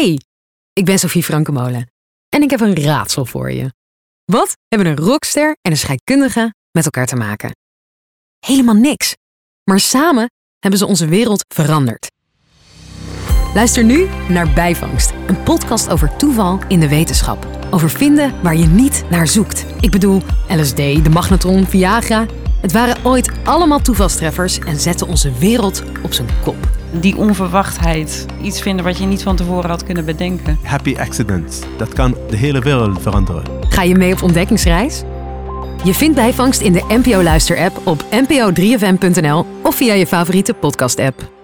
Hey, ik ben Sophie Frankemolen en ik heb een raadsel voor je. Wat hebben een rockster en een scheikundige met elkaar te maken? Helemaal niks. Maar samen hebben ze onze wereld veranderd. Luister nu naar Bijvangst, een podcast over toeval in de wetenschap. Over vinden waar je niet naar zoekt. Ik bedoel, LSD, de magnetron, Viagra. Het waren ooit allemaal toevalstreffers en zetten onze wereld op zijn kop. Die onverwachtheid, iets vinden wat je niet van tevoren had kunnen bedenken. Happy accidents, dat kan de hele wereld veranderen. Ga je mee op ontdekkingsreis? Je vindt Bijvangst in de NPO Luister-app op npo3fm.nl of via je favoriete podcast-app.